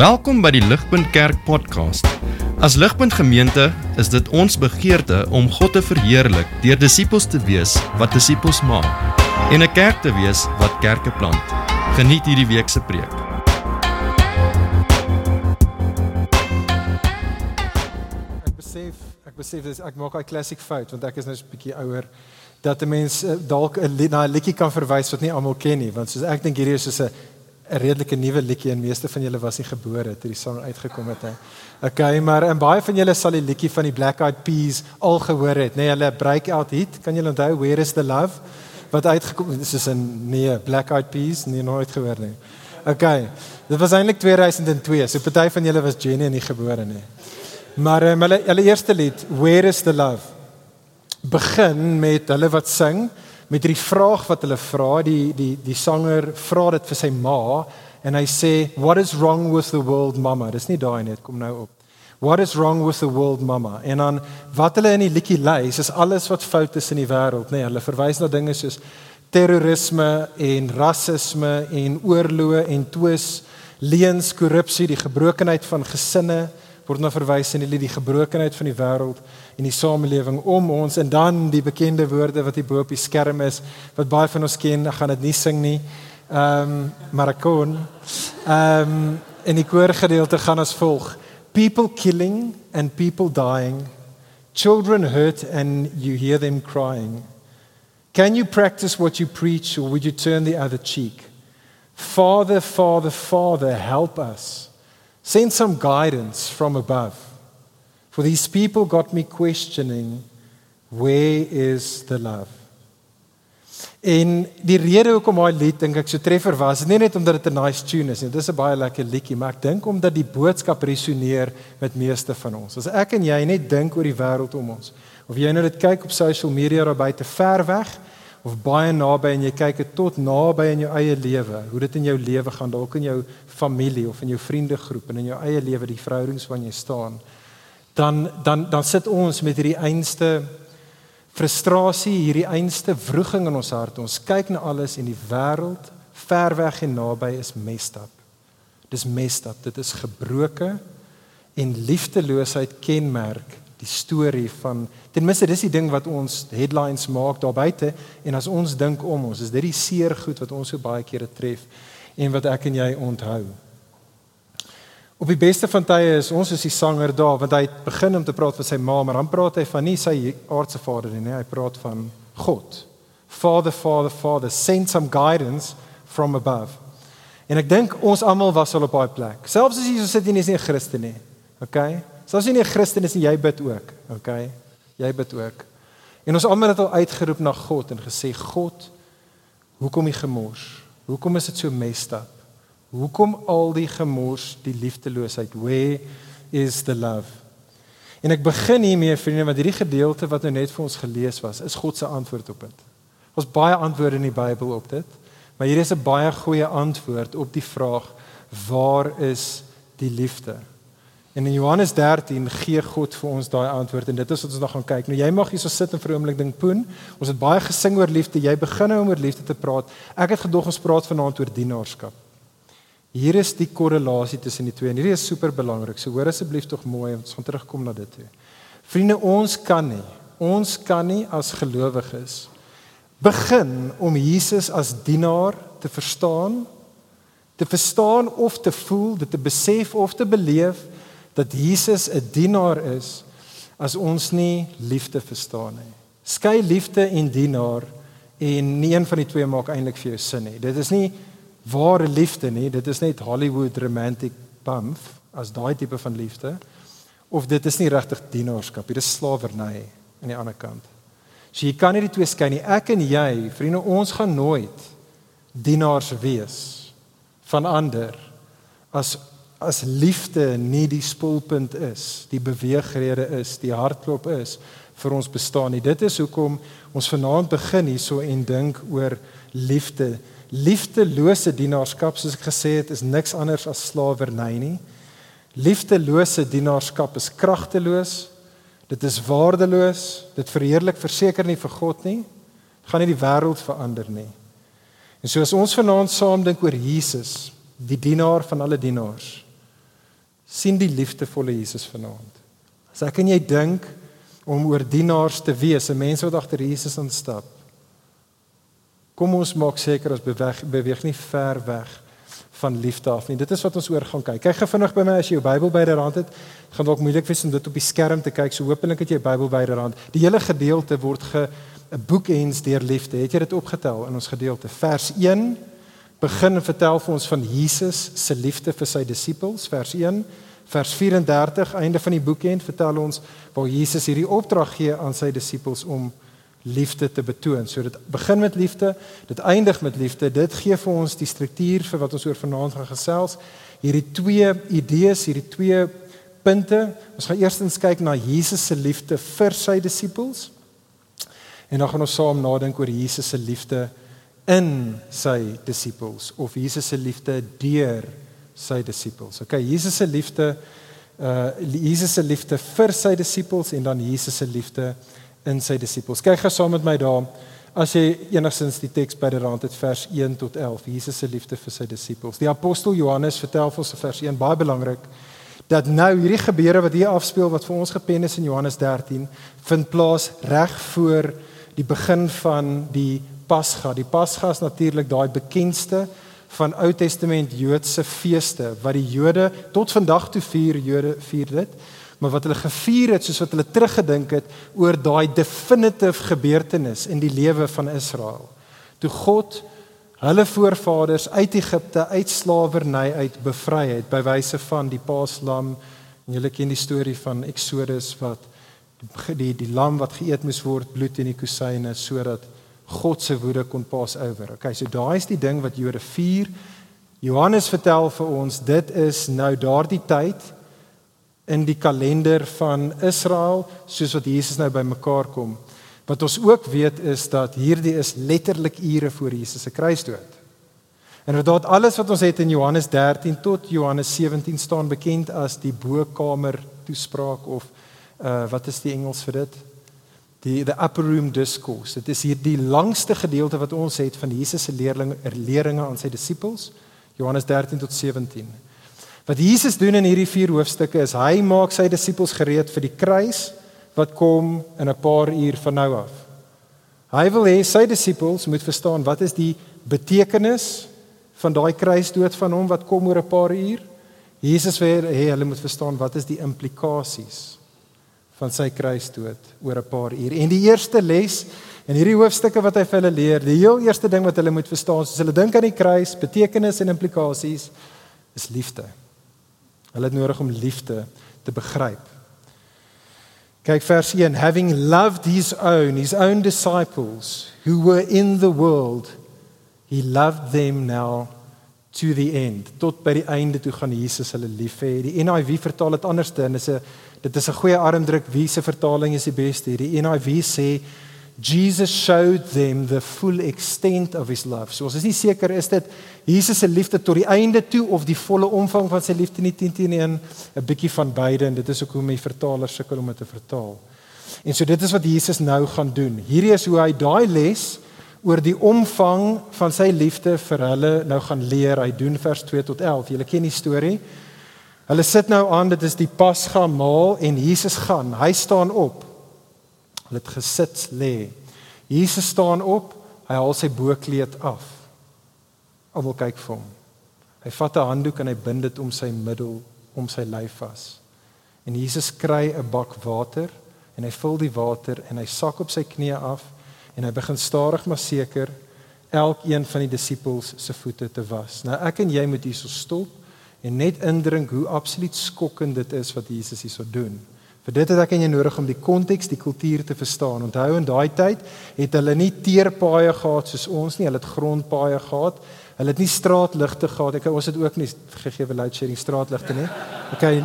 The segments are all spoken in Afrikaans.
Welkom by die Ligpunt Kerk podcast. As Ligpunt Gemeente is dit ons begeerte om God te verheerlik deur disippels te wees wat disippels maak en 'n kerk te wees wat kerke plant. Geniet hierdie week se preek. Ek besef, ek besef dis ek maak 'n klassiek fout want ek is nou 'n bietjie ouer dat 'n mens eh, dalk 'n na 'n liedjie kan verwys wat nie almal ken nie want soos ek dink hierdie is soos 'n 'n redelike nuwe liedjie en meeste van julle was nie gebore toe die sang uitgekom het hè. Okay, maar en baie van julle sal die liedjie van die Black Eyed Peas al gehoor het, nê? Nee, hulle breakout hit, kan julle onthou Where is the Love wat uitgekom het? Dis is 'n nee, Black Eyed Peas, nie nooit gehoor nie. Okay. Dit was eintlik 2002, so party van julle was Jenny nie gebore nie. Maar um, hulle hulle eerste lied, Where is the Love? begin met hulle wat sing met hierdie vraag wat hulle vra die die die sanger vra dit vir sy ma en hy sê what is wrong with the world mama? Dis nie daai net kom nou op. What is wrong with the world mama? En dan wat hulle in die liedjie lys is alles wat fout is in die wêreld nê. Nee, hulle verwys na dinge soos terrorisme en rasisme en oorloë en twis leuns korrupsie die gebrokenheid van gesinne word na verwys in die lied die gebrokenheid van die wêreld en die samelewing om ons en dan die bekende woorde wat hier bo op die skerm is wat baie van ons ken, ek gaan dit nie sing nie. Ehm um, maar ek kon. Ehm um, in die koorgedeelte gaan as volg: People killing and people dying, children hurt and you hear them crying. Can you practice what you preach or would you turn the other cheek? Father, Father, Father, help us. Send some guidance from above. For these people got me questioning where is the love? En die rede hoekom daai lied dink ek so treffer was, nie net omdat dit 'n nice tune is nie. Dit is 'n baie lekker liedjie, maar ek dink omdat die boodskap resoneer met meeste van ons. As ek en jy net dink oor die wêreld om ons, of jy nou dit kyk op social media daar buite ver weg of baie naby en jy kyk dit tot naby in jou eie lewe, hoe dit in jou lewe gaan, dalk in jou familie of in jou vriendegroep en in jou eie lewe, die verhoudings waarin jy staan, dan dan dan sit ons met hierdie einste frustrasie, hierdie einste wroging in ons hart. Ons kyk na alles en die wêreld ver weg en naby is messed up. Dis messed up. Dit is gebroke en liefdeloosheid kenmerk die storie van ten minste dis die ding wat ons headlines maak daar buite en as ons dink om ons is dit die seer goed wat ons so baie kere tref en wat ek en jy onthou. Op die beste van tye is ons is die sanger daar want hy begin om te praat van sy ma maar dan praat hy van nie sy aardse vader nie, nee, hy praat van God. Father, Father, Father, send some guidance from above. En ek dink ons almal was al op daai plek. Selfs as jy so sit en jy is nie 'n Christen nie. Okay? Selfs as jy nie 'n Christen is nie, jy bid ook. Okay? Jy bid ook. En ons almal het al uitgeroep na God en gesê God, hoekom die gemors? Hoekom is dit so messed up? Hoekom al die gemors, die liefdeloosheid? Where is the love? En ek begin hiermee vriende want hierdie gedeelte wat nou net vir ons gelees was, is God se antwoord op dit. Ons baie antwoorde in die Bybel op dit, maar hier is 'n baie goeie antwoord op die vraag waar is die liefde? En in Johannes 13 gee God vir ons daai antwoord en dit is wat ons nog gaan kyk. Nou jy mag hier so sit en vir 'n oomblik dink poen. Ons het baie gesing oor liefde. Jy begin nou om oor liefde te praat. Ek het gedog ons praat vanaand oor dienaarskap. Hier is die korrelasie tussen die twee en hierdie is super belangrik. So hoor asseblief tog mooi, ons gaan terugkom na dit toe. Vriende, ons kan nie, ons kan nie as gelowiges begin om Jesus as dienaar te verstaan, te verstaan of te voel, dit te besef of te beleef dat Jesus 'n dienaar is as ons nie liefde verstaan nie. Skei liefde en dienaar en nie een van die twee maak eintlik vir jou sin nie. Dit is nie ware liefde nie, dit is net Hollywood romantic bump as daai tipe van liefde of dit is nie regtig dienaarskap, dit is slawerny aan die ander kant. So jy kan nie die twee skei nie. Ek en jy, vriende, ons gaan nooit dienaars wees van ander as as liefde nie die spulpunt is, die beweegrede is, die hartklop is vir ons bestaan nie. Dit is hoekom ons vanaand begin hierso en dink oor liefde. Liefdelose dienaarskap soos ek gesê het is niks anders as slawerny nie. Liefdelose dienaarskap is kragteloos. Dit is waardeloos. Dit verheerlik verseker nie vir God nie. Dit gaan nie die wêreld verander nie. En so as ons vanaand saam dink oor Jesus, die dienaar van alle dienaars, sien die liefdevolle Jesus vanaand. As ek en jy dink om oor dienaars te wees, 'n mens wat agter Jesus aanstap. Kom ons maak seker ons beweeg beweeg nie ver weg van liefde af nie. Dit is wat ons oor gaan kyk. Kyk gefvinnig by my as jy jou Bybel byderhand het. Dit gaan dalk moeilik wees om dit op die skerm te kyk. So hopelik het jy jou Bybel byderhand. Die hele gedeelte word ge 'n boekends deur liefde. Het jy dit opgetel in ons gedeelte? Vers 1 begin vertel vir ons van Jesus se liefde vir sy disippels. Vers 1 Vers 34 einde van die boekend vertel ons waar Jesus hierdie opdrag gee aan sy disippels om liefde te betoon. So dit begin met liefde, dit eindig met liefde. Dit gee vir ons die struktuur vir wat ons oor vanaand gaan gesels. Hierdie twee idees, hierdie twee punte. Ons gaan eerstens kyk na Jesus se liefde vir sy disippels. En dan gaan ons saam nadink oor Jesus se liefde in sy disippels of Jesus se liefde deur sy disippels. Okay, Jesus se liefde uh Jesus se liefde vir sy disippels en dan Jesus se liefde in sy disippels. Kyk gou saam met my daar. As jy enigstens die teks by die rand het vers 1 tot 11, Jesus se liefde vir sy disippels. Die apostel Johannes vertel vir ons vers 1 baie belangrik dat nou hierdie gebeure wat hier afspeel wat vir ons gepen is in Johannes 13 vind plaas reg voor die begin van die Pasga. Die Pasga is natuurlik daai bekendste van Ou Testament Joodse feeste wat die Jode tot vandag toe vier Jode vier dit maar wat hulle gevier het soos wat hulle teruggedink het oor daai definitief gebeurtenis in die lewe van Israel. Toe God hulle voorvaders uit Egipte uit slawerny uit bevry het by wyse van die paaslam en julle ken die storie van Exodus wat die die, die lam wat geëet moes word bloed in die kusyne sodat God se woede kon pas oor. Okay, so daai is die ding wat Jode vier. Johannes vertel vir ons dit is nou daardie tyd in die kalender van Israel soos wat Jesus nou bymekaar kom. Wat ons ook weet is dat hierdie is letterlik ure voor Jesus se kruisdood. En inderdaad alles wat ons het in Johannes 13 tot Johannes 17 staan bekend as die bokkamer toespraak of uh wat is die Engels vir dit? Die the upper room discourse. Dit is hier die langste gedeelte wat ons het van Jesus se leerlinge leringe aan sy disippels. Johannes 13 tot 17. Wat Jesus doen in hierdie vier hoofstukke is hy maak sy disippels gereed vir die kruis wat kom in 'n paar uur van nou af. Hy wil hê sy disippels moet verstaan wat is die betekenis van daai kruisdood van hom wat kom oor 'n paar uur. Jesus wil hê hulle moet verstaan wat is die implikasies van sy kruisdood oor 'n paar uur. En die eerste les in hierdie hoofstukke wat hy vir hulle leer, die heel eerste ding wat hulle moet verstaan, as hulle dink aan die kruis, betekenis en implikasies, is liefde. Hulle het nodig om liefde te begryp. Kyk vers 1, having loved his own, his own disciples who were in the world, he loved them now to the end. Tot by die einde toe gaan Jesus hulle lief hê. Die NIV vertaal dit anders dan is 'n Dit is 'n goeie armdruk wie se vertaling is die beste. Die NIV sê Jesus showed them the full extent of his love. So ons is nie seker is dit Jesus se liefde tot die einde toe of die volle omvang van sy liefde nie 10 teen 1, 'n bietjie van beide en dit is ook hoe my vertaler sukkel om dit te vertaal. En so dit is wat Jesus nou gaan doen. Hierdie is hoe hy daai les oor die omvang van sy liefde vir hulle nou gaan leer. Hy doen vers 2 tot 11. Julle ken die storie. Hulle sit nou aan, dit is die Pasga maal en Jesus gaan. Hy staan op. Hulle het gesit lê. Jesus staan op. Hy haal sy boekleed af. Almal kyk vir hom. Hy vat 'n handdoek en hy bind dit om sy middel, om sy lyf vas. En Jesus kry 'n bak water en hy vul die water en hy sak op sy knieë af en hy begin stadig maar seker elkeen van die disippels se voete te was. Nou ek en jy moet hierso stop en net indrink hoe absoluut skokkend dit is wat Jesus hierso doen. Vir dit het ek en jy nodig om die konteks, die kultuur te verstaan. Onthou in daai tyd het hulle nie teerpaaie gehad soos ons nie, hulle het grondpaaie gehad. Hulle het nie straatligte gehad. Ek ons het ook nie gegee vir light sharing straatligte nie. Okay,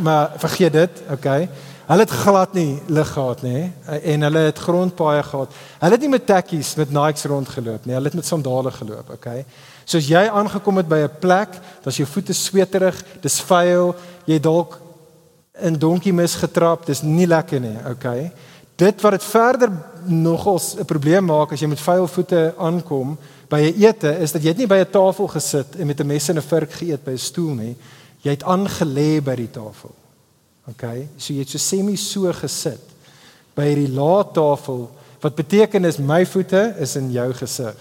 maar vergeet dit, okay? Hulle het glad nie lig gehad nie en hulle het grondpaaie gehad. Hulle het nie met tekkies met Nikes rondgeloop nie. Hulle het met sandale geloop, okay? Soos jy aangekom het by 'n plek, dan's jou voete sweterig, dis vuil, jy dalk in donkie mis getrap, dis nie lekker nie, okay? Dit wat dit verder nogals 'n probleem maak as jy met vuil voete aankom by 'n ete, is dat jy net nie by 'n tafel gesit en met 'n mes en 'n vork geëet by 'n stoel nie. Jy het aangelê by die tafel. OK, so jy het so semi so gesit by hierdie laattafel wat beteken is my voete is in jou gesig.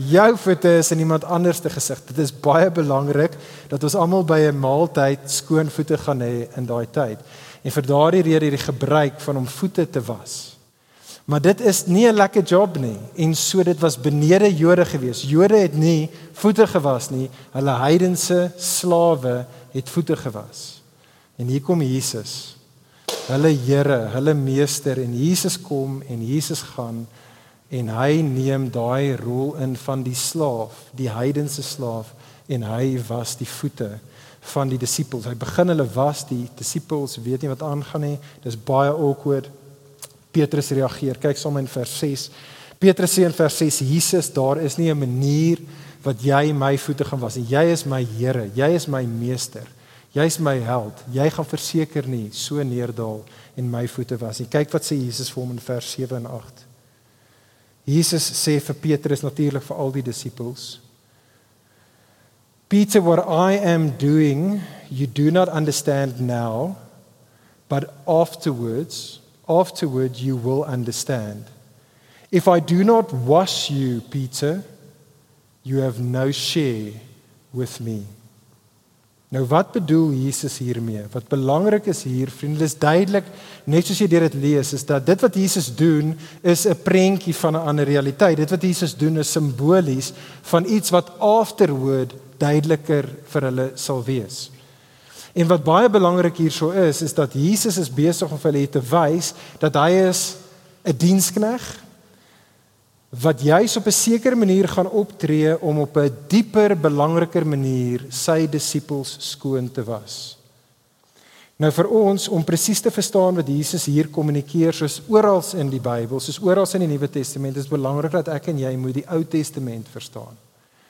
Jou voete is in iemand anders se gesig. Dit is baie belangrik dat ons almal by 'n maaltyd skoon voete gaan hê in daai tyd. En vir daardie rede hierdie gebruik van om voete te was. Maar dit is nie 'n lekker job nie en so dit was benede Jode gewees. Jode het nie voete gewas nie. Hulle heidense slawe het voete gewas. En hier kom Jesus. Hulle Here, hulle meester en Jesus kom en Jesus gaan en hy neem daai rol in van die slaaf, die heidense slaaf en hy was die voete van die disippels. Hy begin hulle was, die disippels weet nie wat aangaan nie. Dis baie awkward. Petrus reageer. Kyk saam in vers 6. Petrus sê in vers 6: Jesus, daar is nie 'n manier wat jy my voete gaan was nie. Jy is my Here, jy is my meester. Jy's my held. Jy gaan verseker nie so neerdal en my voete was nie. Kyk wat sê Jesus vir hom in vers 7 en 8. Jesus sê vir Petrus natuurlik vir al die disippels: Peter, what I am doing, you do not understand now, but afterwards afterward you will understand. If I do not wash you, Peter, you have no share with me. Nou wat bedoel Jesus hiermee? Wat belangrik is hier, vriende, is duidelik, net soos jy dit lees, is dat dit wat Jesus doen is 'n prentjie van 'n ander realiteit. Dit wat Jesus doen is simbolies van iets wat afterward duideliker vir hulle sal wees. En wat baie belangrik hierso is, is dat Jesus is besig om vir hulle te wys dat hy is 'n dienskneg wat juis op 'n sekere manier gaan optree om op 'n dieper, belangriker manier sy disippels skoon te was. Nou vir ons om presies te verstaan wat Jesus hier kommunikeer soos oral in die Bybel, soos oral in die Nuwe Testament, is belangrik dat ek en jy moet die Ou Testament verstaan.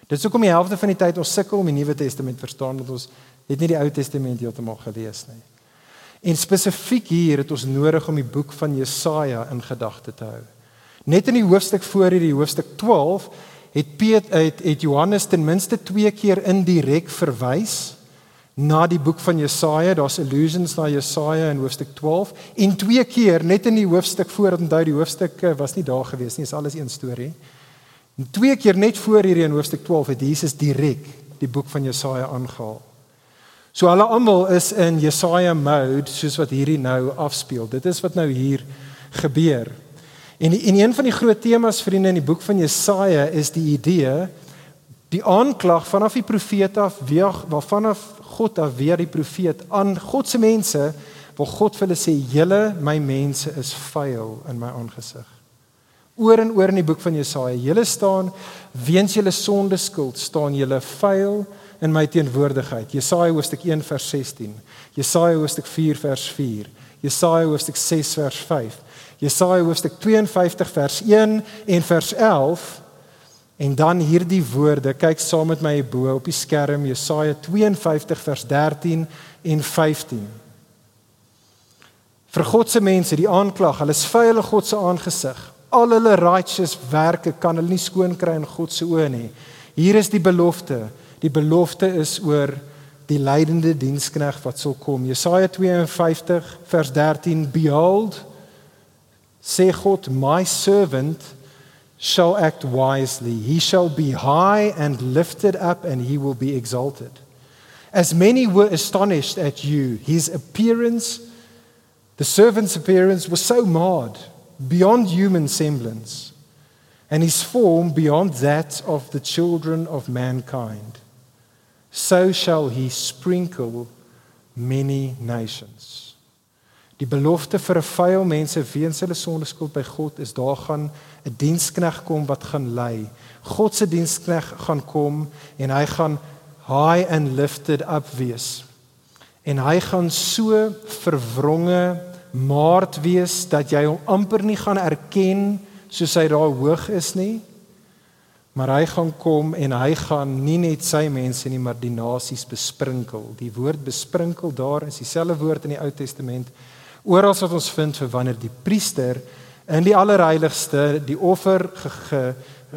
Dit is hoekom die helfte van die tyd ons sukkel om die Nuwe Testament verstaan want ons het nie die Ou Testament heeltemal gelees nie. En spesifiek hier het ons nodig om die boek van Jesaja in gedagte te hou. Net in die hoofstuk voor hierdie hoofstuk 12 het Piet het, het Johannes ten minste 2 keer indirek verwys na die boek van Jesaja. Daar's allusions na Jesaja in hoofstuk 12 en twee keer net in die hoofstuk voor onthou die hoofstuk was nie daar gewees nie, is alles een storie. En twee keer net voor hierdie in hoofstuk 12 het Jesus direk die boek van Jesaja aangehaal. So hulle almal is in Jesaja mode soos wat hierdie nou afspeel. Dit is wat nou hier gebeur. En en een van die groot temas vriende in die boek van Jesaja is die idee die aanklag vanaf die profeet af weer waarvan af God af weer die profeet aan God se mense waar God vir hulle sê julle my mense is vuil in my aangesig. Oor en oor in die boek van Jesaja, julle staan weens julle sonde skuld staan julle vuil in my teenwoordigheid. Jesaja hoofstuk 1 vers 16. Jesaja hoofstuk 4 vers 4. Jesaja hoofstuk 6 vers 5. Jesaja hoofstuk 52 vers 1 en vers 11. En dan hierdie woorde, kyk saam met my bo op die skerm Jesaja 52 vers 13 en 15. Vir God se mense, die aanklag, hulle is vuile God se aangesig. Al hulle righteous werke kan hulle nie skoon kry in God se oë nie. Hier is die belofte. Die belofte is oor die lydende dienskneg wat sal kom. Jesaja 52 vers 13 Behold sê God my servant shall act wisely. He shall be high and lifted up and he will be exalted. As many were astonished at you, his appearance, the servant's appearance was so marred beyond human semblance, and his form beyond that of the children of mankind so shall he sprinkle many nations. Die belofte vir 'n vuil mense weens hulle sondeskuld by God is daar gaan 'n dienskneg kom wat gaan lei. God se dienskneg gaan kom en hy gaan high and lifted up wees. En hy gaan so verwronge maard wees dat jy hom amper nie gaan erken soos hy daar hoog is nie. Maar hy gaan kom en hy gaan nie net sy mense nie, maar die nasies besprinkel. Die woord besprinkel daar is dieselfde woord in die Ou Testament oral wat ons vind vir wanneer die priester in die allerheiligste die offer ge, ge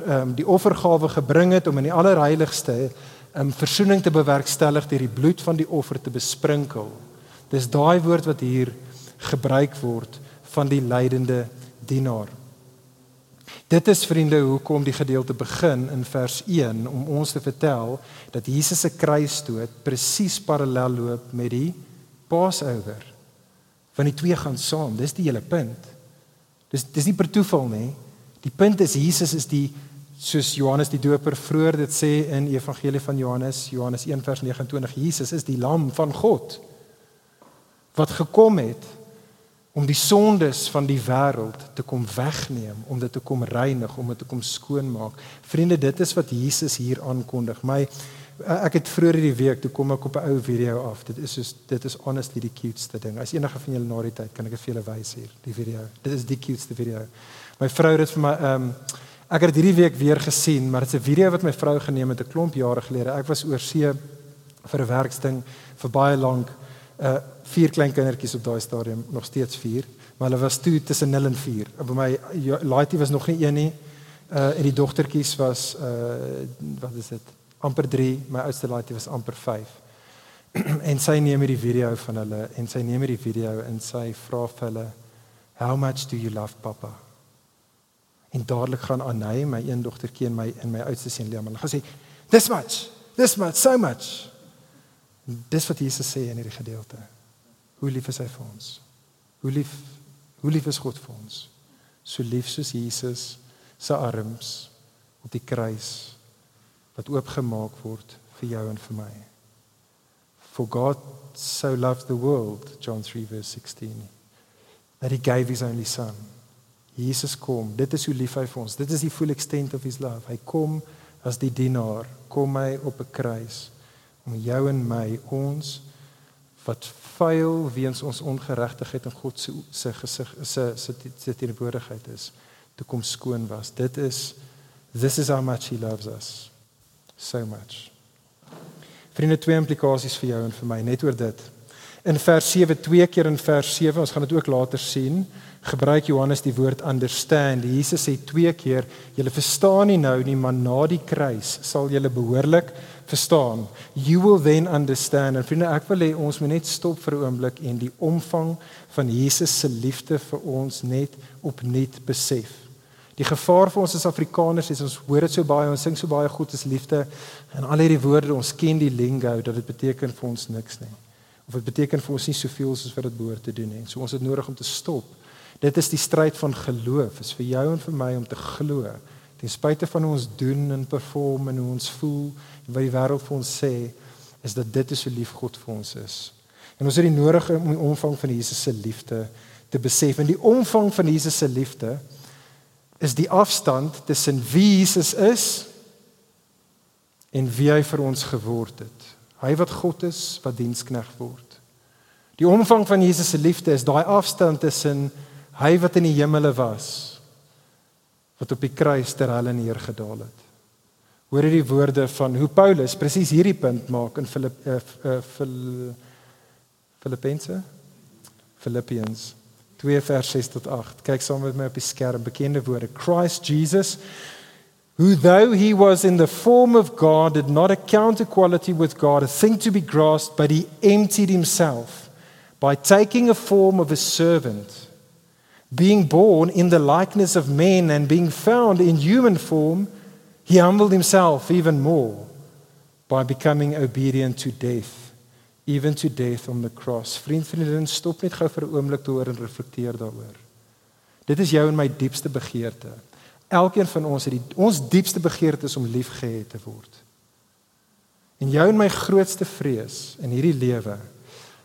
um, die offergawe gebring het om in die allerheiligste om verzoening te bewerkstellig deur die bloed van die offer te besprinkel. Dis daai woord wat hier gebruik word van die lydende dienaar. Dit is vriende hoekom die gedeelte begin in vers 1 om ons te vertel dat Jesus se kruisdood presies parallel loop met die Passover. Want die twee gaan saam, dis die hele punt. Dis dis nie per toeval nie. Die punt is Jesus is die soos Johannes die Doper vroeër dit sê in Evangelie van Johannes, Johannes 1 vers 29, Jesus is die lam van God wat gekom het om die sondes van die wêreld te kom wegneem, om dit te kom reinig, om dit te kom skoonmaak. Vriende, dit is wat Jesus hier aankondig. My ek het vroeër hierdie week toe kom ek op 'n ou video af. Dit is soos dit is honestly die cutest ding. As enige van julle na die tyd kan ek dit vir julle wys hier, die video. Dit is die cutest video. My vrou het dit vir my ehm um, ek het hierdie week weer gesien, maar dit is 'n video wat my vrou geneem het 'n klomp jare gelede. Ek was oor see vir 'n werksding vir baie lank uh vier klein kindertjies op daai stadium, nog steeds vier, maar hulle was toe tussen 0 en 4. By my ja, laaitjie was nog nie een nie. Uh en die dogtertjies was uh wat is dit? Amper 3, my oudste laaitjie was amper 5. en sy neem hierdie video van hulle en sy neem hierdie video en sy vra vir hulle how much do you love papa? En dadelik gaan Anay, my een dogtertjie en my en my oudste seun Liam, hulle gaan sê this much, this much, so much. Dis wat Jesus sê in hierdie gedeelte. Hoe lief is hy vir ons? Hoe lief hoe lief is God vir ons? So lief soos Jesus se arms op die kruis wat oopgemaak word vir jou en vir my. For God so loved the world, John 3 verse 16, that he gave his only son. Jesus kom. Dit is hoe lief hy vir ons. Dit is die full extent of his love. Hy kom as die dienaar, kom hy op 'n kruis om jou en my ons wat vuil weens ons ongeregtigheid in God se se gesig se se se teenwoordigheid is te kom skoon was. Dit is this is how much he loves us. So much. Vriende, twee implikasies vir jou en vir my net oor dit. In vers 7 twee keer in vers 7, ons gaan dit ook later sien, gebruik Johannes die woord understand. Jesus sê twee keer, julle verstaan nie nou nie, maar na die kruis sal julle behoorlik verstaan. You will then understand. En vriende, ek wil hê ons moet net stop vir 'n oomblik en die omvang van Jesus se liefde vir ons net opnuut besef. Die gevaar vir ons as Afrikaners is ons hoor dit so baie, ons sing so baie God is liefde en al hierdie woorde, ons ken die lingo dat dit beteken vir ons niks nie. Of dit beteken vir ons nie soveel soos wat dit behoort te doen nie. So ons het nodig om te stop. Dit is die stryd van geloof, is vir jou en vir my om te glo ten spyte van hoe ons doen en perform en hoe ons voel en wat die wêreld vir ons sê is dat dit is hoe lief God vir ons is. En ons het die nodige om die omvang van Jesus se liefde te besef en die omvang van Jesus se liefde is die afstand tussen wie Jesus is en wie hy vir ons geword het. Hy wat God is, wat dienskneg word. Die omvang van Jesus se liefde is daai afstand tussen hy wat in die hemele was wat op die kruis ter hulle neergedaal het. Hoor hierdie woorde van hoe Paulus presies hierdie punt maak in Filipp uh, uh, Filippense Philippians 2 vers 6 tot 8. Kyk saam met my op die skerm bekende woorde. Christ Jesus who though he was in the form of God did not account equality with God a thing to be grasped but he emptied himself by taking a form of a servant being born in the likeness of men and being found in human form, he humbled himself even more by becoming obedient to death, even to death on the cross. Vriend, vriendin, stop net gou vir 'n oomblik te hoor en reflekteer daaroor. Dit is jou en my diepste begeerte. Elkeen van ons het die ons diepste begeerte is om liefgehad te word. En jou en my grootste vrees in hierdie lewe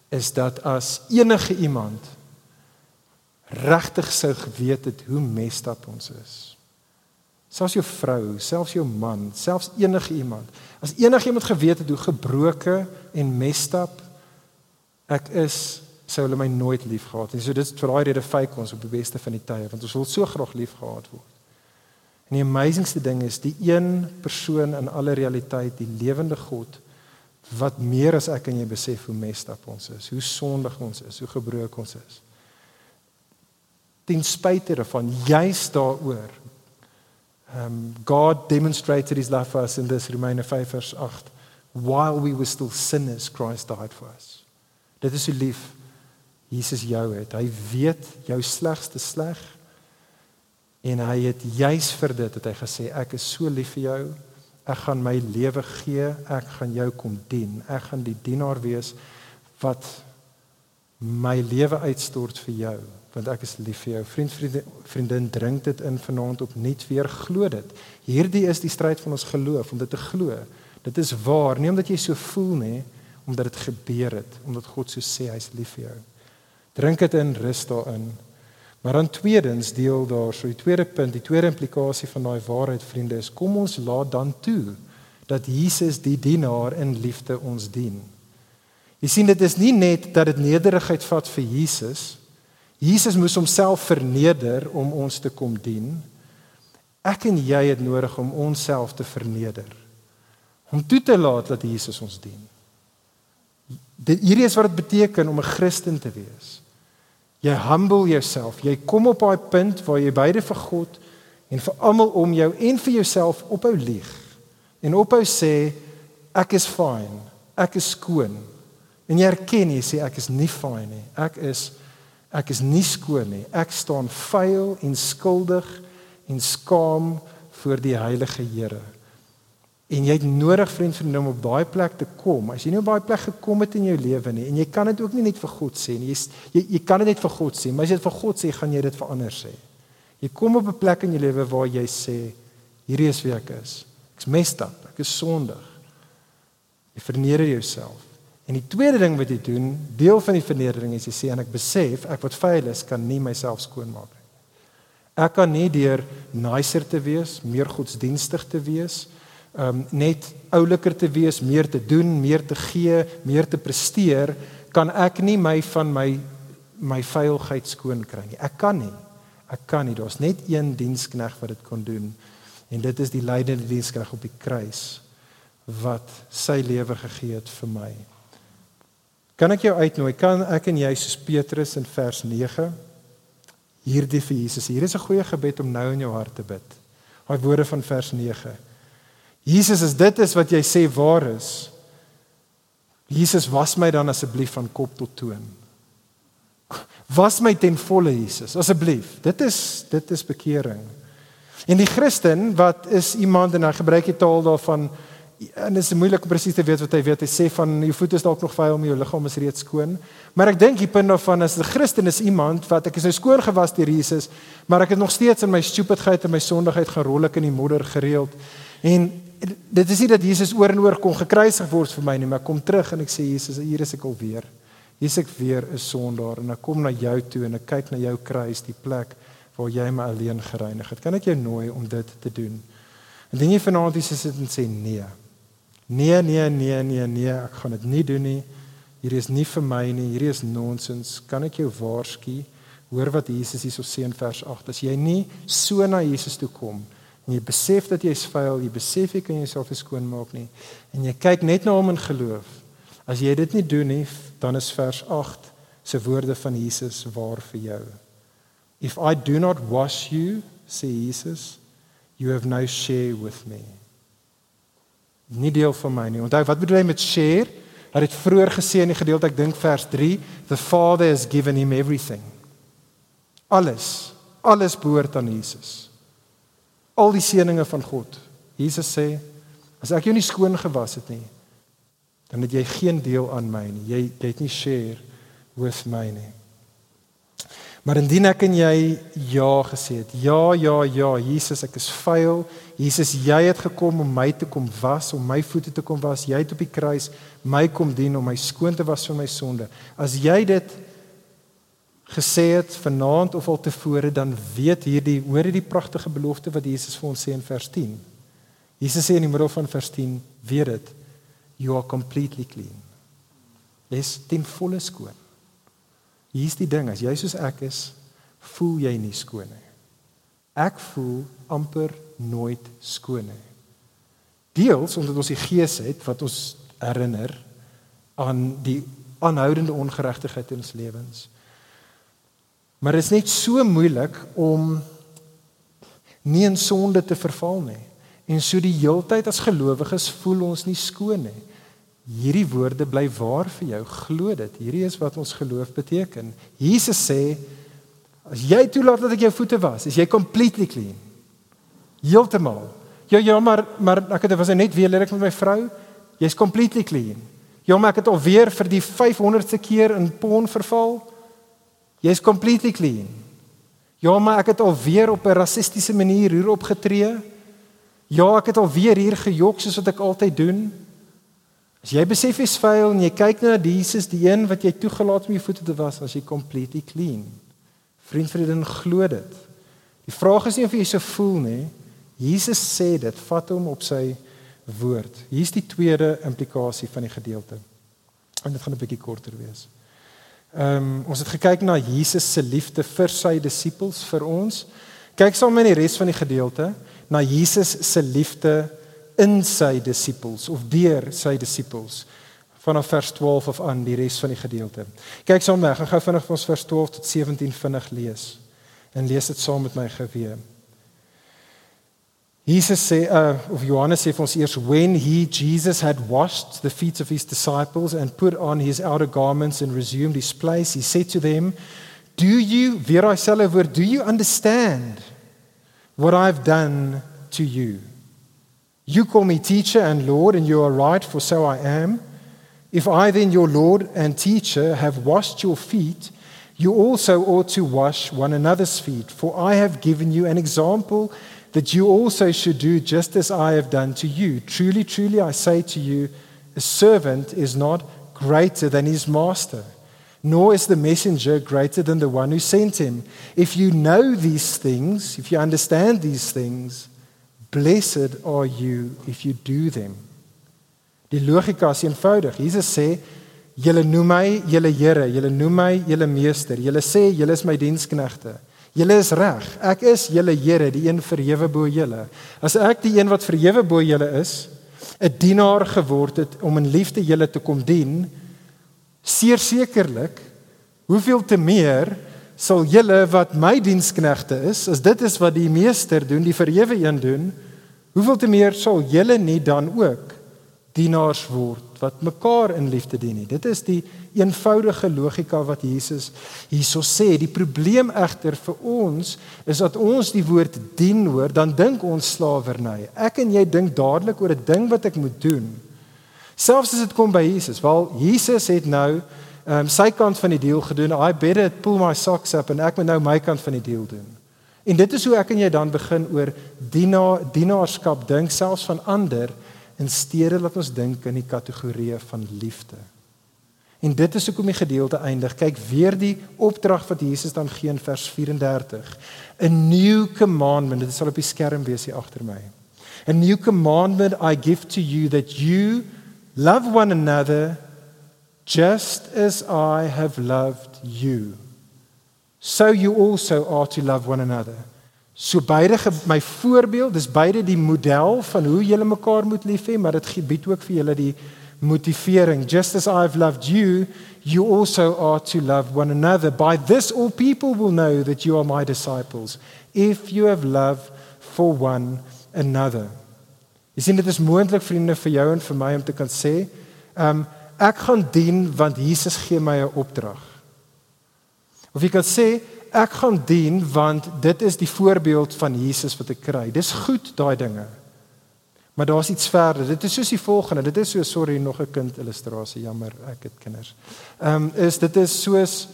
is dat as enige iemand regtig sou geweet het hoe mestap ons is. Selfs jou vrou, selfs jou man, selfs enige iemand. As enigiemand geweet het hoe gebroke en mestap ek is, sou hulle my nooit liefgehad het. En so dit is vir daai rede fake ons op die beste van die tye want ons wil so graag liefgehad word. En die amazingste ding is die een persoon in alle realiteit, die lewende God wat meer as ek en jy besef hoe mestap ons is, hoe sondig ons is, hoe gebroken ons is ten spyte daarvan juis daaroor um God demonstrated his love for us in this Romeine 5 vers 8 while we were still sinners Christ died for us. Dit is so lief Jesus jou het. Hy weet jou slegste sleg en hy het juis vir dit het hy gesê ek is so lief vir jou. Ek gaan my lewe gee. Ek gaan jou kom dien. Ek gaan die dienaar wees wat my lewe uitstort vir jou want ek is lief vir jou. Vriend, vriendin, vriendin, drink dit in vanaand op nuut weer glo dit. Hierdie is die stryd van ons geloof om dit te glo. Dit is waar, nie omdat jy so voel nie, omdat dit gebeur het, omdat God so sê hy's lief vir jou. Drink dit in, rus daarin. Maar dan tweedens deel daar, so die tweede punt, die tweede implikasie van daai waarheid vriende is kom ons laat dan toe dat Jesus die dienaar in liefde ons dien. Jy sien dit is nie net dat dit nederigheid vat vir Jesus. Jesus moes homself verneder om ons te kom dien. Ek en jy het nodig om onsself te verneder om toe te laat dat Jesus ons dien. Dit hierdie is wat dit beteken om 'n Christen te wees. Jy humble jouself. Jy kom op daai punt waar jy beide vir God en vir almal om jou en vir jouself ophou lieg en ophou sê ek is fyn. Ek is skoon. En jy erken jy sê ek is nie fyn nie. Ek is ek is nie skoon nie. Ek staan vuil en skuldig en skaam voor die heilige Here. En jy het nodig vriend vir hom op daai plek te kom. As jy nie op daai plek gekom het in jou lewe nie en jy kan dit ook nie net vir God sê nie. Jy jy, jy kan dit net vir God sê, maar as jy dit vir God sê, gaan jy dit vir ander sê. Jy kom op 'n plek in jou lewe waar jy sê hierdie is wie ek is. Ek's messed up. Ek is sondig. Jy verneder jouself. En die tweede ding wat jy doen, deel van die vernedering is jy sê en ek besef ek wat vuil is, kan nie myself skoonmaak nie. Ek kan nie deur nicer te wees, meer godsdienstig te wees, um net ouliker te wees, meer te doen, meer te gee, meer te presteer, kan ek nie my van my my veiligheid skoon kry nie. Ek kan nie. Ek kan nie. Daar's net een dienskneg wat dit kon doen. En dit is die lydende dienskneg op die kruis wat sy lewe gegee het vir my. Kan ek jou uitnooi? Kan ek en jy soos Petrus in vers 9 hierdie vir Jesus. Hier is 'n goeie gebed om nou in jou hart te bid. Daai woorde van vers 9. Jesus, as dit is wat jy sê waar is, Jesus was my dan asseblief van kop tot toon. Was my ten volle Jesus, asseblief. Dit is dit is bekering. En die Christen wat is iemand en hy gebruik die taal daarvan en dit is moeilik om presies te weet wat hy weet. Hy sê van jou voete is dalk nog vuil, maar jou liggaam is reeds skoon. Maar ek dink die punt daarvan is 'n Christen is iemand wat ek is nou skoon gewas deur Jesus, maar ek het nog steeds in my stupidheid en my sondigheid gerol ek in die modder gereeld. En dit is nie dat Jesus oor en oor kon gekruisig word vir my nie, maar kom terug en ek sê Jesus, hier is ek al weer. Hier is ek weer 'n sondaar en ek kom na jou toe en ek kyk na jou kruis, die plek waar jy my alleen gereinig het. Kan ek jou nooi om dit te doen? En dan jy vanaand hier sit en sê nee. Nee, nee, nee, nee, nee, ek gaan dit nie doen nie. Hierdie is nie vir my nie. Hierdie is nonsens. Kan ek jou waarsku? Hoor wat Jesus hierso sê in vers 8. As jy nie so na Jesus toe kom en jy besef dat jy's vuil, jy besef jy kan jouself nie skoonmaak nie en jy kyk net na hom in geloof. As jy dit nie doen nie, dan is vers 8 se woorde van Jesus waar vir jou. If I do not wash you, say Jesus, you have no share with me. Nie deel van my nie. Onthou wat bedoel hy met share? Hy het vroeër gesê in die gedeelte ek dink vers 3, the Father has given him everything. Alles, alles behoort aan Jesus al die seënings van God. Jesus sê, as ek jou nie skoon gewas het nie, dan het jy geen deel aan my nie. Jy jy het nie share with my nie. Maar indien ek en jy ja gesê het, ja, ja, ja, Jesus, ek is vuil. Jesus, jy het gekom om my te kom was, om my voete te kom was. Jy het op die kruis my kom dien om my skoon te was van my sonde. As jy dit gesê het vanaand of al tevore dan weet hierdie hoor hierdie pragtige belofte wat Jesus vir ons sê in vers 10. Jesus sê in die middel van vers 10, weet dit you are completely clean. Dis ten volle skoon. Hier's die ding, as jy soos ek is, voel jy nie skoon nie. Ek voel amper nooit skoon nie. Deels omdat ons die gees het wat ons herinner aan die aanhoudende ongeregtigheid in ons lewens. Maar dit is net so moeilik om nie in sonde te verval nie. En so die heeltyd as gelowiges voel ons nie skoon nie. Hierdie woorde bly waar vir jou. Glo dit. Hierdie is wat ons geloof beteken. Jesus sê as jy toelaat dat ek jou voete was, is jy completely clean. Heeltemal. Ja ja, maar maar ek het was net weer lelik met my vrou. Jy's completely clean. Ja, maar ek het alweer vir die 500ste keer in pon verval. Jy's completely clean. Ja, maar ek het alweer op 'n rassistiese manier hier opgetree. Ja, ek het alweer hier gejok soos wat ek altyd doen. As jy besef jy's vuil en jy kyk na Jesus, die een wat jy toegelaat om jou voete te was, as jy completely clean. Vriend vriendin glo dit. Die vraag is nie of jy so voel nie. Jesus sê dit, vat hom op sy woord. Hier's die tweede implikasie van die gedeelte. En dit gaan 'n bietjie korter wees. Ehm um, ons het gekyk na Jesus se liefde vir sy disippels, vir ons. Kyk saam met die res van die gedeelte na Jesus se liefde in sy disippels of deur sy disippels vanaf vers 12 af aan die res van die gedeelte. Kyk saam met, gaan gou vinnig van vers 12 tot 17 vinnig lees. En lees dit saam met my geweë. Jesus sê uh, of Johannes sê vir ons eers when he Jesus had washed the feet of his disciples and put on his outer garments and resumed his place he said to them do you weer hy selfe woord do you understand what I've done to you. You call me teacher and Lord, and you are right, for so I am. If I, then, your Lord and teacher, have washed your feet, you also ought to wash one another's feet. For I have given you an example that you also should do just as I have done to you. Truly, truly, I say to you, a servant is not greater than his master nor is the messenger greater than the one who sent him. If you know these things, if you understand these things, blessed are you if you do them. Die logika is eenvoudig. Jesus sê, julle noem my julle Here, julle noem my julle meester. Julle sê julle is my diensknegte. Julle is reg. Ek is julle Here, die een verhewe bo julle. As ek die een wat verhewe bo julle is, 'n dienaar geword het om in liefde julle te kom dien, seer sekerlik hoeveel te meer sal julle wat my diensknegte is as dit is wat die meester doen die verhewe een doen hoeveel te meer sal julle nie dan ook dienaars word wat mekaar in liefde dien nie? Dit is die eenvoudige logika wat Jesus hierso sê. Die probleem egter vir ons is dat ons die woord dien hoor dan dink ons slawerny. Ek en jy dink dadelik oor 'n ding wat ek moet doen. Selfs as dit kom by Jesus, wel Jesus het nou ehm um, sy kant van die deal gedoen. I better pull my socks up en ek moet nou my kant van die deal doen. En dit is hoe ek en jy dan begin oor diena dienaarskap dink selfs van ander in steede dat ons dink in die kategorieë van liefde. En dit is hoekom die gedeelte eindig. Kyk weer die opdrag wat Jesus dan gee in vers 34. A new commandment. Dit sal op die skerm wees hier agter my. A new commandment I give to you that you Love one another just as I have loved you. So you also are to love one another. So beide my voorbeeld, dis beide die model van hoe julle mekaar moet lief hê, maar dit gebied ook vir julle die motivering. Just as I've loved you, you also are to love one another. By this all people will know that you are my disciples, if you have love for one another. Sien dit is moontlik vriende vir jou en vir my om te kan sê, ehm um, ek gaan dien want Jesus gee my 'n opdrag. Of jy kan sê ek gaan dien want dit is die voorbeeld van Jesus wat ek kry. Dis goed daai dinge. Maar daar's iets verder. Dit is soos die volgende. Dit is so sorry nog 'n kind illustrasie. Jammer, ek het kinders. Ehm um, is dit is soos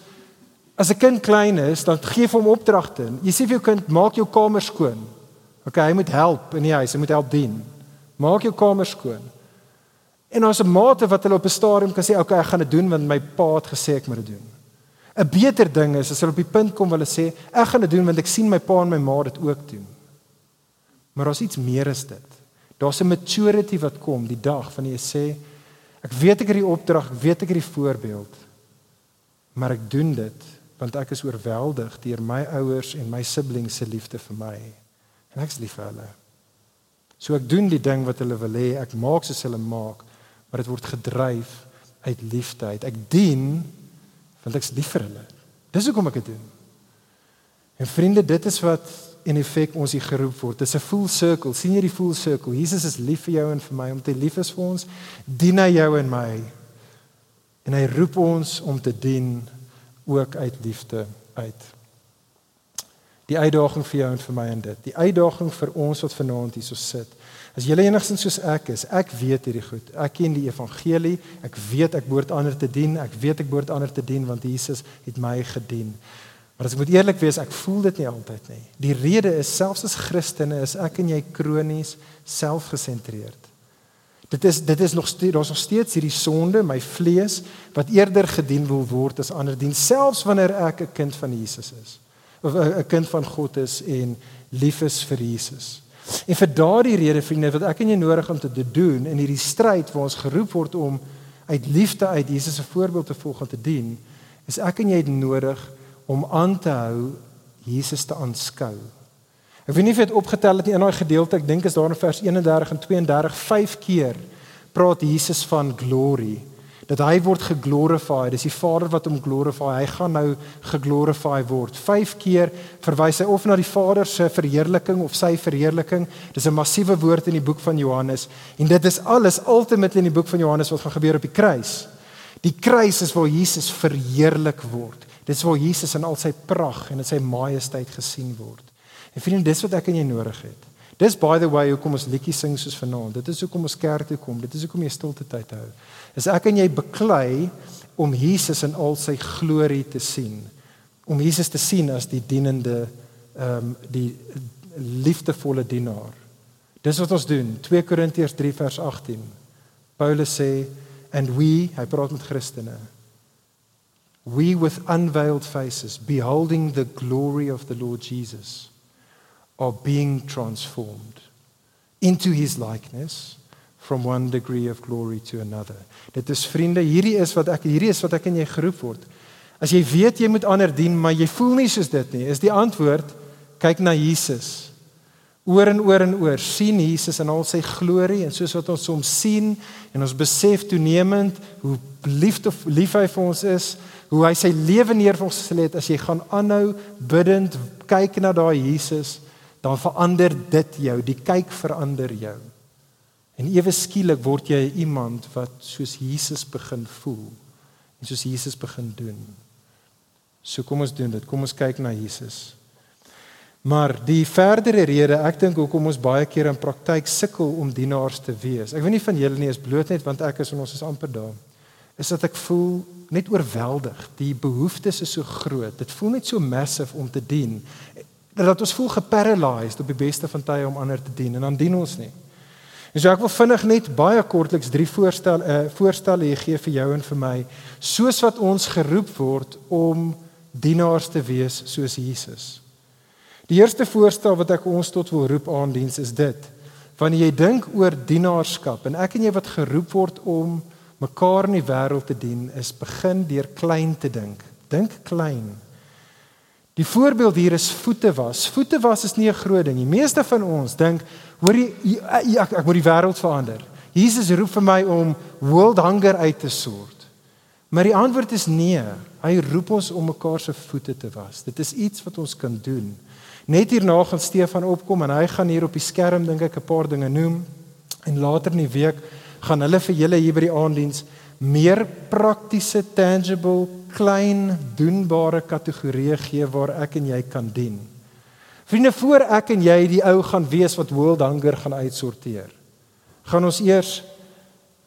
as 'n kind klein is, dan gee hom opdragte. Jy sê vir jou kind, maak jou kamer skoon. OK, hy moet help in die huis, hy moet help dien. Maak jou kamer skoon. En ons 'n mate wat hulle op 'n stadium kan sê, "Oké, okay, ek gaan dit doen want my pa het gesê ek moet dit doen." 'n Beter ding is as hulle op die punt kom hulle sê, "Ek gaan dit doen want ek sien my pa en my ma dit ook doen." Maar daar's iets meer as dit. Daar's 'n maturity wat kom die dag van jy sê, "Ek weet ek het die opdrag, ek weet ek het die voorbeeld, maar ek doen dit want ek is oorweldig deur my ouers en my siblings se liefde vir my." En ek is lief vir hulle. So ek doen die ding wat hulle wil hê, ek maak soos hulle maak, maar dit word gedryf uit liefde uit. Ek dien want ek's lief vir hulle. Dis hoekom ek dit doen. En vriende, dit is wat in effek ons hier geroep word. Dis 'n full circle. sien jy die full circle? Jesus is lief vir jou en vir my om te lief is vir ons. Dien hy jou en my. En hy roep ons om te dien ook uit liefde uit. Die uitdaging vir jou en vir my en dit. Die uitdaging vir ons wat vanaand hier so sit. As jy enigstens soos ek is, ek weet hierdie goed. Ek ken die evangelie. Ek weet ek behoort ander te dien. Ek weet ek behoort ander te dien want Jesus het my gedien. Maar as ek moet eerlik wees, ek voel dit nie altyd nie. Die rede is selfs as Christene is ek en jy kronies selfgesentreerd. Dit is dit is nog steeds daar's nog steeds hierdie sonde, my vlees wat eerder gedien wil word as ander dien, selfs wanneer ek 'n kind van Jesus is of 'n kind van God is en lief is vir Jesus. En vir daardie rede vriende wat ek en jy nodig om te doen in hierdie stryd waar ons geroep word om uit liefde uit Jesus se voorbeeld te volg en te dien, is ek en jy nodig om aan te hou Jesus te aanskou. Ek weet nie of jy dit opgetel het nie in daai gedeelte, ek dink is daar in vers 31 en 32 vyf keer praat Jesus van glory dat hy word geglorify. Dis die Vader wat hom glorify. Hy gaan nou geglorify word. Vyf keer verwys hy of na die Vader se verheerliking of sy verheerliking. Dis 'n massiewe woord in die boek van Johannes en dit is alles ultimately in die boek van Johannes wat gaan gebeur op die kruis. Die kruis is waar Jesus verheerlik word. Dit is waar Jesus in al sy pragt en in sy majesteit gesien word. En vriende, dis wat ek en jy nodig het. Dis by the way hoekom ons liedjies sing soos vanaand. Dit is hoekom ons kerk toe kom. Dit is hoekom jy stilte tyd hou. Is ek en jy beklei om Jesus in al sy glorie te sien. Om Jesus te sien as die dienende ehm um, die liefdevolle dienaar. Dis wat ons doen. 2 Korintiërs 3 vers 18. Paulus sê and we, hy praat met Christene we with unveiled faces, beholding the glory of the Lord Jesus, are being transformed into his likeness from one degree of glory to another. Dit is vriende, hierdie is wat ek hierdie is wat ek en jy geroep word. As jy weet jy moet ander dien, maar jy voel nie soos dit nie, is die antwoord kyk na Jesus oor en oor en oor sien Jesus in al sy glorie en soos wat ons hom sien en ons besef toenemend hoe liefde lief hy vir ons is, hoe hy sy lewe neer vir ons gestel het as jy gaan aanhou bidend kyk na daai Jesus, dan verander dit jou, die kyk verander jou. En ewe skielik word jy iemand wat soos Jesus begin voel en soos Jesus begin doen. So kom ons doen dit. Kom ons kyk na Jesus. Maar die verdere rede, ek dink hoekom ons baie keer in praktyk sukkel om dienaars te wees. Ek weet nie van julle nie, is bloot net want ek is en ons is amper daar. Is dat ek voel net oorweldig. Die behoeftes is so groot. Dit voel net so massive om te dien. Dat ons voel geparalyzed op die beste van tye om ander te dien en dan dien ons nie. En so ek wil vinnig net baie kortliks drie voorstel eh voorstelle gee vir jou en vir my, soos wat ons geroep word om dienaars te wees soos Jesus. Die eerste voorstel wat ek ons tot wil roep aan diens is dit. Wanneer jy dink oor dienaarskap en ek en jy wat geroep word om mekaar in die wêreld te dien, is begin deur klein te dink. Dink klein. Die voorbeeld hier is voete was. Voete was is nie 'n groot ding nie. Meeste van ons dink, hoor jy ek ek moet die wêreld verander. Jesus roep vir my om world hunger uit te sort. Maar die antwoord is nee. Hy roep ons om mekaar se voete te was. Dit is iets wat ons kan doen. Net hierna gaan Stefan opkom en hy gaan hier op die skerm dink ek 'n paar dinge noem en later in die week gaan hulle vir julle hier by die aanddiens meer praktiese tangible klein doenbare kategorieë gee waar ek en jy kan dien. Vriende, voor ek en jy die ou gaan wees wat world hunger gaan uitsorteer, gaan ons eers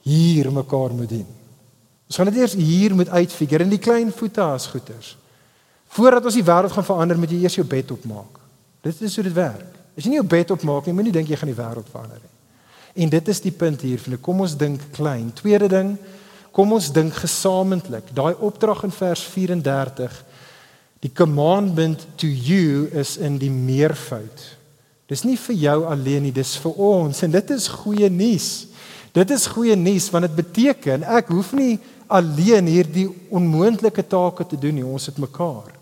hier mekaar moet dien. Ons gaan dit eers hier moet uitfigure in die klein voete as goeters. Voordat ons die wêreld gaan verander, moet jy eers jou bed opmaak. Dit is hoe dit werk. As jy nie jou bed opmaak nie, moenie dink jy gaan die wêreld verander nie. En dit is die punt hier, vriende. Kom ons dink klein. Tweede ding, kom ons dink gesamentlik. Daai opdrag in vers 34, die commandment to you is in die meervoud. Dis nie vir jou alleen nie, dis vir ons en dit is goeie nuus. Dit is goeie nuus want dit beteken ek hoef nie alleen hierdie onmoontlike take te doen nie, ons het mekaar.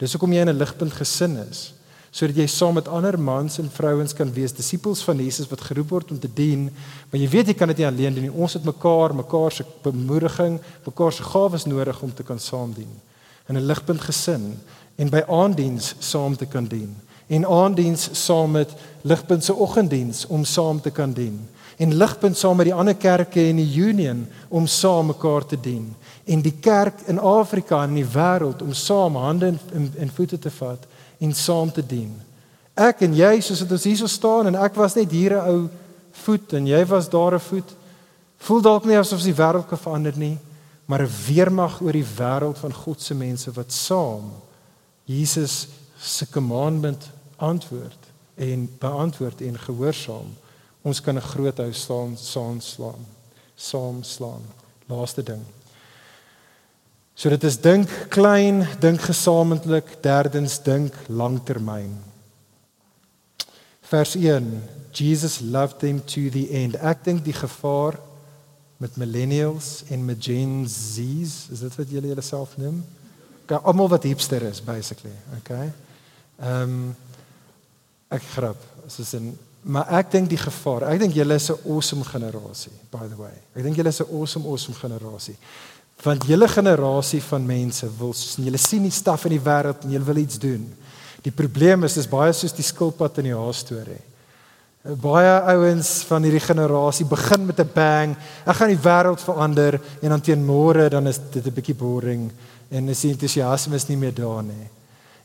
Dis hoekom jy in 'n ligpunt gesin is sodat jy saam met ander mans en vrouens kan wees disippels van Jesus wat geroep word om te dien. Maar jy weet jy kan dit nie alleen doen nie. Ons het mekaar, mekaar se bemoediging, mekaar se gawes nodig om te kan saam dien in 'n ligpunt gesin en by aandiens saam te kan dien. en aanddiens saam met Ligpunt se oggenddiens om saam te kan dien en Ligpunt saam met die ander kerke in die Union om saam mekaar te dien en die kerk in Afrika en in die wêreld om saam hande en, en, en voete te vat en saam te dien. Ek en jy soos dit ons hierso staan en ek was net hier 'n ou voet en jy was daar 'n voet. Voel dalk nie asof die wêreld kan verander nie, maar 'n weermag oor die wêreld van God se mense wat saam Jesus se commandment antwoord en beantwoord en gehoorsaam. Ons kan 'n groot huis staan saam slaan. Saam slaan. Laaste ding. So dit is dink klein, dink gesamentlik, derdens dink langtermyn. Vers 1 Jesus loved them to the end. Ek dink die gevaar met millennials en met Gen Z's, is dit wat julle julleself noem? Okay, almal wat hipster is basically, okay? Ehm um, ek grap, soos in maar ek dink die gevaar. Ek dink julle is 'n awesome generasie, by the way. Ek dink julle is 'n awesome awesome generasie. Want julle generasie van mense wil julle sien die staf in die wêreld en julle wil iets doen. Die probleem is dis baie soos die skilpad in die haas storie. Baie ouens van hierdie generasie begin met 'n bang. Ek gaan die wêreld verander en dan teen môre dan is dit 'n bietjie boring en is die entoesiasme is nie meer daar nie.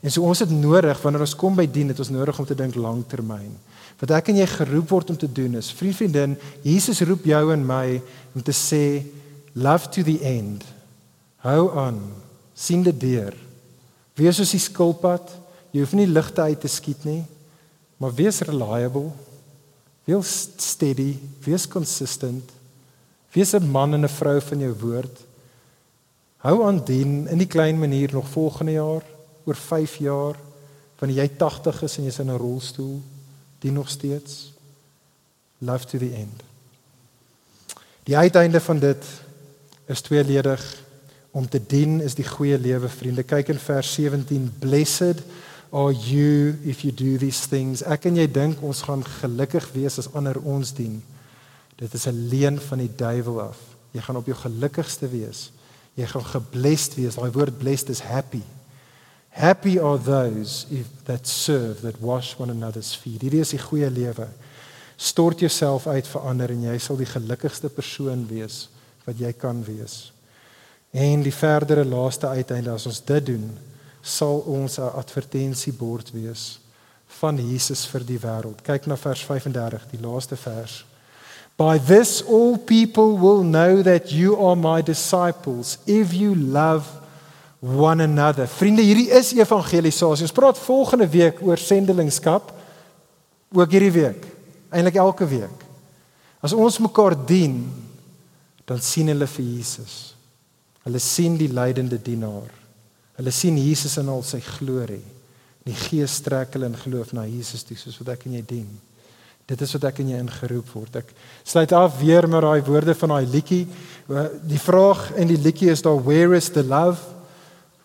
En so ons het nodig wanneer ons kom by dien, het ons nodig om te dink langtermyn. Wat ek en jy geroep word om te doen is, vriend vriendin, Jesus roep jou en my om te sê love to the end. Hou aan. sien dit deur. Wees soos die skilpad. Jy hoef nie ligte uit te skiet nie, maar wees reliable. Wees steady, wees consistent. Wees 'n man en 'n vrou van jou woord. Hou aan dien in die klein manier nog volgende jaar, oor 5 jaar, wanneer jy 80 is en jy's in 'n rolstoel, dien nog steeds. Love to the end. Die uiteinde van dit is tweeledig om te dien is die goeie lewe vriende. Kyk in vers 17, blessed are you if you do these things. Ek en jy dink ons gaan gelukkig wees as ander ons dien. Dit is 'n leuen van die duiwel af. Jy gaan op jou gelukkigste wees. Jy gaan geblessed wees. Daai woord blessed is happy. Happy are those if that serve that wash one another's feet. Hierdie is die goeie lewe. Stort jouself uit vir ander en jy sal die gelukkigste persoon wees wat jy kan wees. En die verdere laaste uiteinde as ons dit doen, sal ons 'n advertensiebord wees van Jesus vir die wêreld. Kyk na vers 35, die laaste vers. By this all people will know that you are my disciples if you love one another. Vriende, hierdie is evangelisasie. Ons praat volgende week oor sendelingskap ook hierdie week. Eintlik elke week. As ons mekaar dien, dan sien hulle vir Jesus. Hulle sien die lydende dienaar. Hulle sien Jesus in al sy glorie. Die Gees trek hulle in geloof na Jesus toe soos wat ek en jy dien. Dit is wat ek en jy ingeroep word. Ek sluit af weer met daai woorde van daai liedjie. Die vraag in die liedjie is daar where is the love?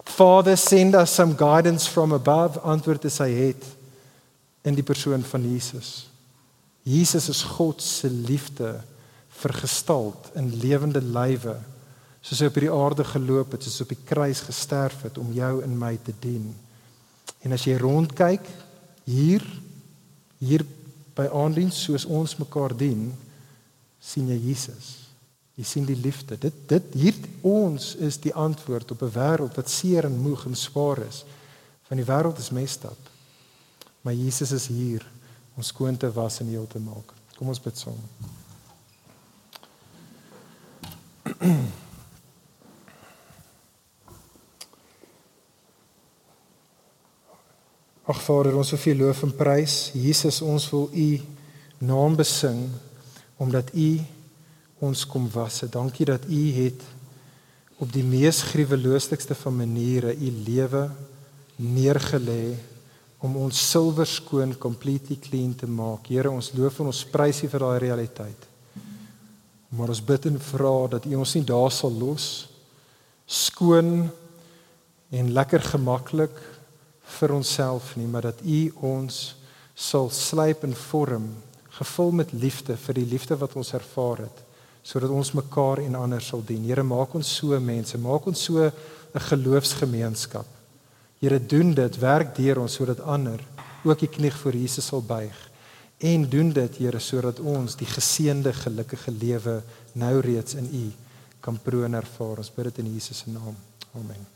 Father send us some guidance from above. Antwoord is hy het in die persoon van Jesus. Jesus is God se liefde vergestald in lewende lywe soos hy op hierdie aarde geloop het, soos op die kruis gesterf het om jou en my te dien. En as jy rondkyk hier hier by aandiens soos ons mekaar dien, sien jy Jesus. Jy sien die liefde. Dit dit hier ons is die antwoord op 'n wêreld wat seer en moeg en swaar is. Van die wêreld is mestap. Maar Jesus is hier om skoon te was en heel te maak. Kom ons bid saam. Ag Vader, ons wil vir loof en prys. Jesus, ons wil U naam besing omdat U ons kom was. Dankie dat U het op die mees gruwelooslikste van maniere U lewe neergelê om ons silwer skoon completely clean te maak. Here, ons loof en ons prys U vir daai realiteit. Maar ons bid en vra dat U ons nie daar sal los skoon en lekker gemaklik vir onsself nie, maar dat U ons sal slyp en vorm, gevul met liefde vir die liefde wat ons ervaar het, sodat ons mekaar en ander sal dien. Here, maak ons so mense, maak ons so 'n geloofsgemeenskap. Here, doen dit, werk deur ons sodat ander ook die knie voor Jesus sal buig en doen dit Here sodat ons die geseënde gelukkige lewe nou reeds in U kan proon ervaar. Ons bid dit in Jesus se naam. Amen.